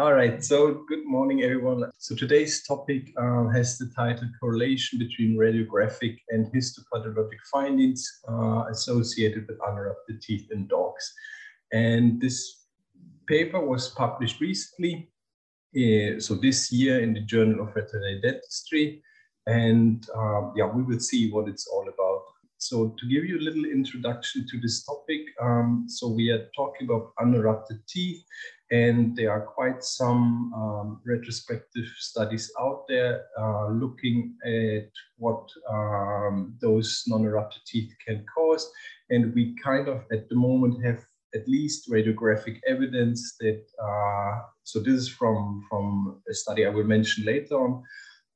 All right, so good morning, everyone. So today's topic uh, has the title Correlation between Radiographic and Histopathologic Findings uh, Associated with Unerupted Teeth in Dogs. And this paper was published recently, uh, so this year in the Journal of Veterinary Dentistry. And um, yeah, we will see what it's all about. So to give you a little introduction to this topic, um, so we are talking about unerupted teeth, and there are quite some um, retrospective studies out there uh, looking at what um, those non-erupted teeth can cause. And we kind of, at the moment, have at least radiographic evidence that, uh, so this is from, from a study I will mention later on,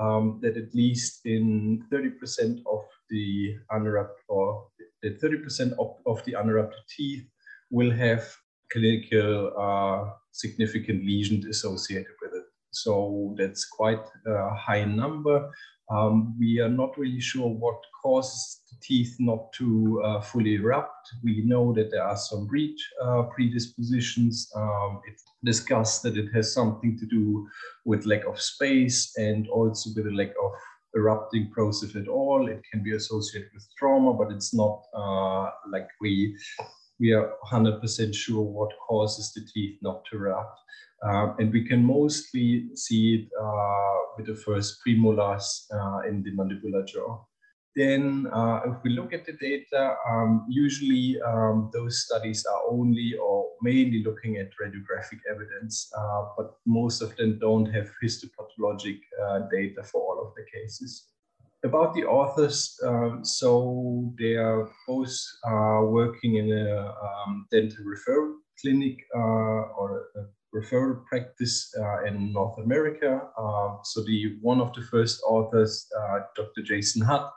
um, that at least in 30% of the unerupted or the 30% of, of the unerupted teeth will have clinical uh, significant lesions associated with it. So that's quite a high number. Um, we are not really sure what causes the teeth not to uh, fully erupt. We know that there are some breech uh, predispositions. Um, it's discussed that it has something to do with lack of space and also with a lack of erupting process at all. It can be associated with trauma, but it's not uh, like we we are 100% sure what causes the teeth not to erupt. Uh, and we can mostly see it uh, with the first premolars uh, in the mandibular jaw. Then, uh, if we look at the data, um, usually um, those studies are only or mainly looking at radiographic evidence, uh, but most of them don't have histopathologic uh, data for all of the cases about the authors, um, so they are both uh, working in a um, dental referral clinic uh, or a referral practice uh, in North America. Uh, so the one of the first authors, uh, Dr. Jason Hutt,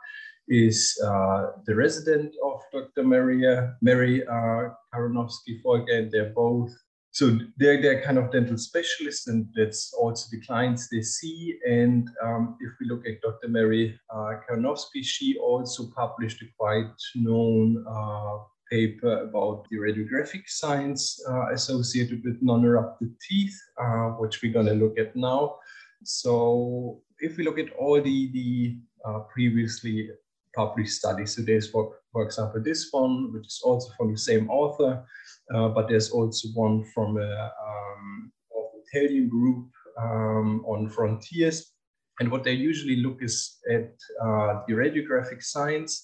is uh, the resident of Dr. Maria, Mary uh, Krakowski Volker. They're both so they're, they're kind of dental specialists and that's also the clients they see. And um, if we look at Dr. Mary uh, she also published a quite known uh, paper about the radiographic signs uh, associated with non-erupted teeth, uh, which we're going to look at now. So if we look at all the, the uh, previously published studies, so there's, for, for example, this one, which is also from the same author, uh, but there's also one from a um, Italian group um, on frontiers. And what they usually look is at uh, the radiographic signs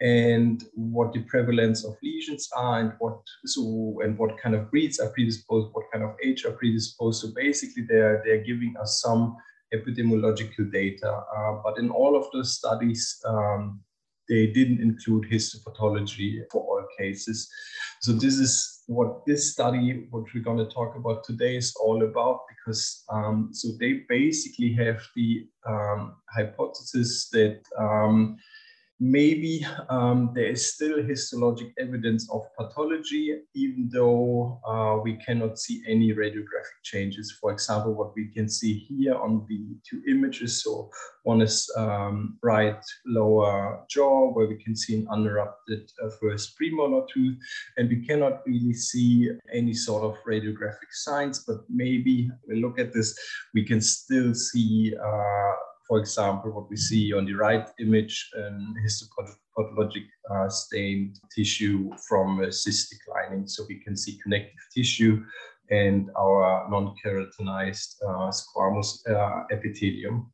and what the prevalence of lesions are and what so and what kind of breeds are predisposed, what kind of age are predisposed. So basically they're they're giving us some epidemiological data. Uh, but in all of those studies, um, they didn't include histopathology for all cases. So this is what this study, what we're going to talk about today, is all about. Because um, so they basically have the um, hypothesis that um, maybe um, there is still histologic evidence of pathology, even though uh, we cannot see any radiographic changes. For example, what we can see here on the two images. So one is um, right lower jaw, where we can see an unerupted uh, first premolar tooth, and we cannot really see any sort of radiographic signs, but maybe we look at this, we can still see uh, for example, what we see on the right image, um, histopathologic uh, stained tissue from cystic lining. So we can see connective tissue and our non-keratinized uh, squamous uh, epithelium.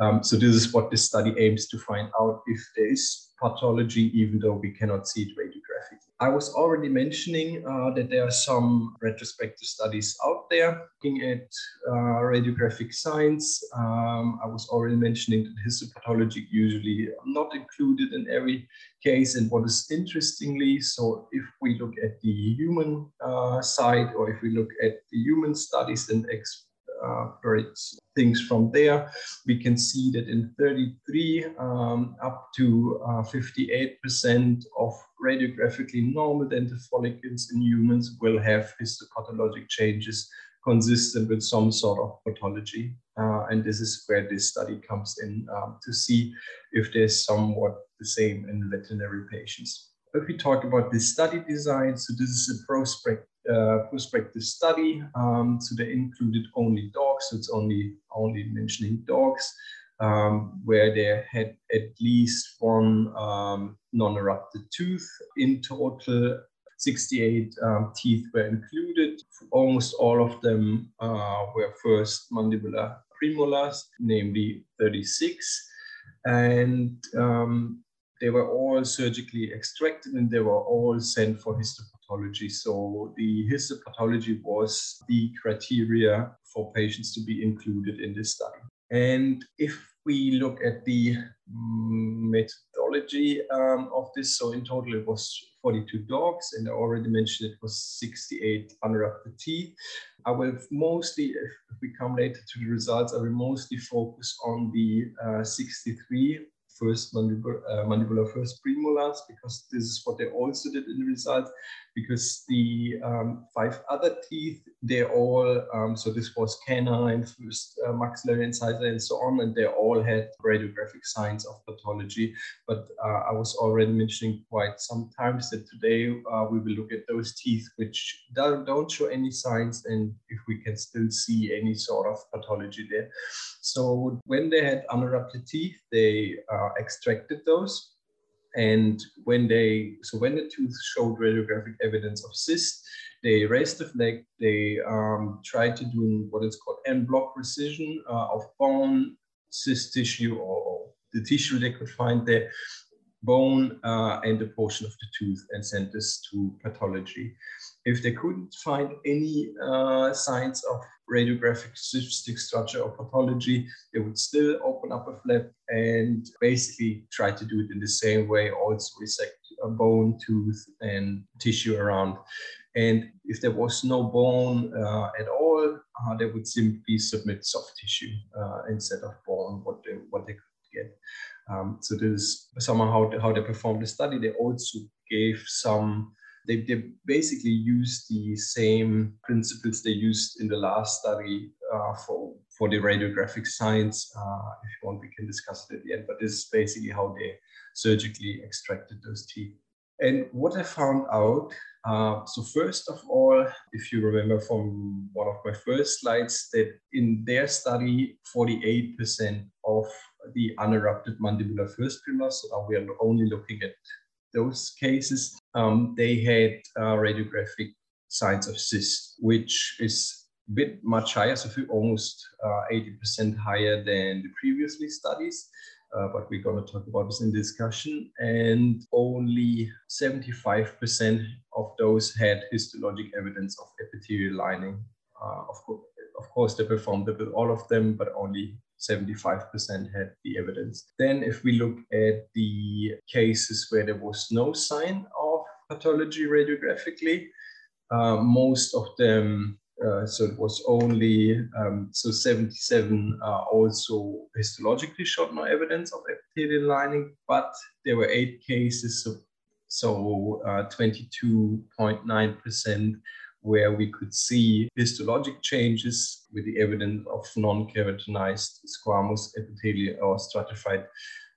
Um, so this is what this study aims to find out if there is pathology, even though we cannot see it radiographically. I was already mentioning uh, that there are some retrospective studies out there looking at uh, radiographic signs. Um, I was already mentioning that histopathology usually not included in every case. And what is interestingly, so if we look at the human uh, side or if we look at the human studies and uh, things from there. We can see that in 33 um, up to 58% uh, of radiographically normal dental follicles in humans will have histopathologic changes consistent with some sort of pathology. Uh, and this is where this study comes in um, to see if there's somewhat the same in veterinary patients. If we talk about the study design, so this is a prospect, uh, prospective study. Um, so they included only dogs. So it's only only mentioning dogs um, where they had at least one um, non-erupted tooth. In total, 68 um, teeth were included. Almost all of them uh, were first mandibular premolars, namely 36. And um, they were all surgically extracted and they were all sent for histopathology. So the histopathology was the criteria for patients to be included in this study. And if we look at the methodology um, of this, so in total it was 42 dogs, and I already mentioned it was 68 unerupted teeth. I will mostly, if we come later to the results, I will mostly focus on the uh, 63 first mandibular, uh, mandibular first premolars because this is what they also did in the results because the um, five other teeth they all um, so this was canine first uh, maxillary incisor and so on and they all had radiographic signs of pathology. But uh, i was already mentioning quite sometimes that today uh, we will look at those teeth which don't, don't show any signs and if we can still see any sort of pathology there. So when they had unerupted teeth they uh, extracted those and when they, so when the tooth showed radiographic evidence of cyst, they raised the flag, they um, tried to do what is called en bloc resection uh, of bone, cyst tissue, or the tissue they could find there, bone uh, and a portion of the tooth, and sent this to pathology. If they couldn't find any uh, signs of radiographic cystic structure or pathology, they would still open up a flap and basically try to do it in the same way, also resect a bone, tooth, and tissue around. And if there was no bone uh, at all, uh, they would simply submit soft tissue uh, instead of bone, what they, what they could get. Um, so this is somehow how, how they performed the study. They also gave some they, they basically use the same principles they used in the last study uh, for, for the radiographic science. Uh, if you want, we can discuss it at the end, but this is basically how they surgically extracted those teeth. And what I found out, uh, so first of all, if you remember from one of my first slides, that in their study, 48% of the unerupted mandibular first premolars, so we are only looking at those cases, um, they had uh, radiographic signs of cyst, which is a bit much higher, so almost 80% uh, higher than the previously studies. Uh, but we're going to talk about this in discussion. And only 75% of those had histologic evidence of epithelial lining. Uh, of, co of course, they performed all of them, but only 75% had the evidence. Then, if we look at the cases where there was no sign of pathology radiographically, uh, most of them, uh, so it was only, um, so 77 uh, also histologically showed no evidence of epithelial lining, but there were eight cases, so, so 22.9% uh, where we could see histologic changes with the evidence of non-keratinized squamous epithelium or stratified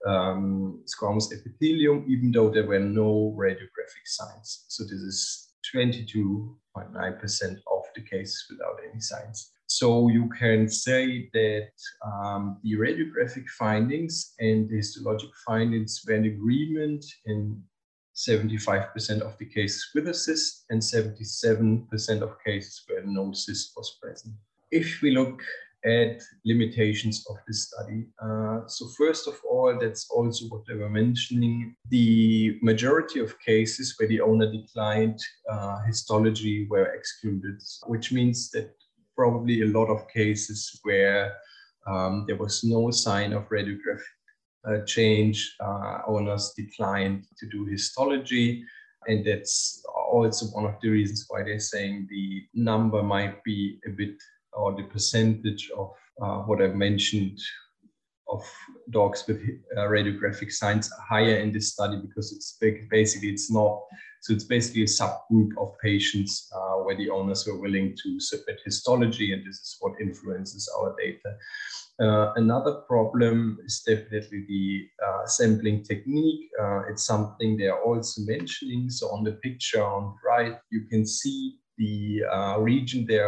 um, squamous epithelium, even though there were no radiographic signs. So this is 22.9% of the cases without any signs. So you can say that um, the radiographic findings and the histologic findings were in agreement in 75% of the cases with a cyst and 77% of cases where no cyst was present. If we look at limitations of this study. Uh, so first of all, that's also what they were mentioning. The majority of cases where the owner declined uh, histology were excluded, which means that probably a lot of cases where um, there was no sign of radiographic uh, change, uh, owners declined to do histology. And that's also one of the reasons why they're saying the number might be a bit, or the percentage of uh, what I've mentioned of dogs with uh, radiographic signs higher in this study because it's basically it's not so it's basically a subgroup of patients uh, where the owners were willing to submit histology and this is what influences our data uh, another problem is definitely the uh, sampling technique. Uh, it's something they are also mentioning. So on the picture on the right, you can see the uh, region they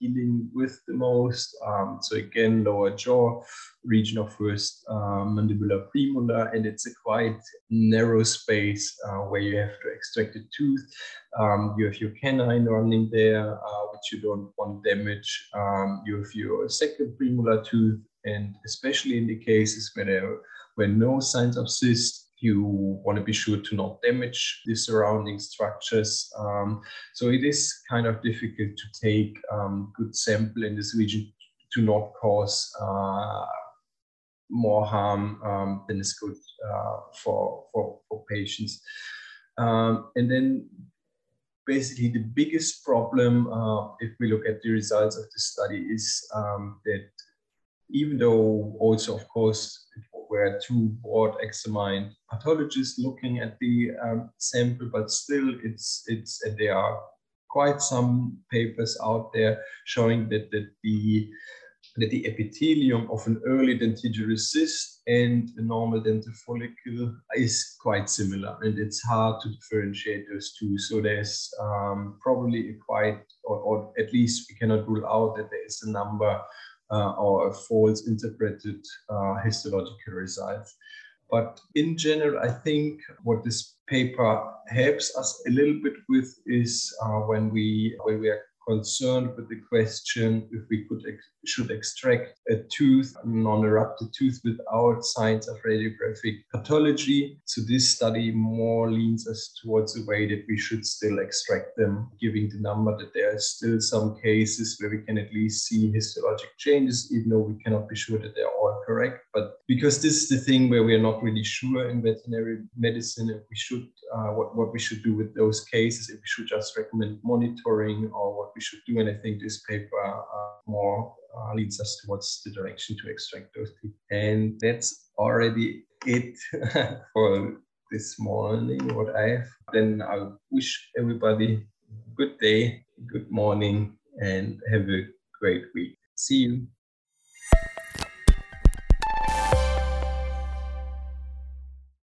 dealing with the most. Um, so again, lower jaw, region of first uh, mandibular premolar, and it's a quite narrow space uh, where you have to extract a tooth. Um, you have your canine running there, uh, which you don't want damage. Um, you have your second premolar tooth, and especially in the cases where there were no signs of cyst, you want to be sure to not damage the surrounding structures. Um, so it is kind of difficult to take um, good sample in this region to not cause uh, more harm um, than is good uh, for, for, for patients. Um, and then basically the biggest problem, uh, if we look at the results of the study, is um, that even though also, of course, were two board examined pathologists looking at the um, sample, but still it's, it's, there are quite some papers out there showing that, that the that the epithelium of an early dentigerous cyst and a normal dental follicle is quite similar and it's hard to differentiate those two. So there's um, probably a quite, or, or, at least we cannot rule out that there is a number uh, or a false interpreted uh, histological results. But in general, I think what this paper helps us a little bit with is uh, when we when we are concerned with the question if we could ex should extract a tooth, non-erupted tooth without signs of radiographic pathology. So this study more leans us towards the way that we should still extract them, giving the number that there are still some cases where we can at least see histologic changes, even though we cannot be sure that they're all correct. But because this is the thing where we are not really sure in veterinary medicine if we should uh, what, what we should do with those cases, if we should just recommend monitoring or what we should do. And I think this paper uh, more uh, leads us towards the direction to extract those teeth. And that's already it for this morning, what I have. Then I wish everybody good day, good morning, and have a great week. See you.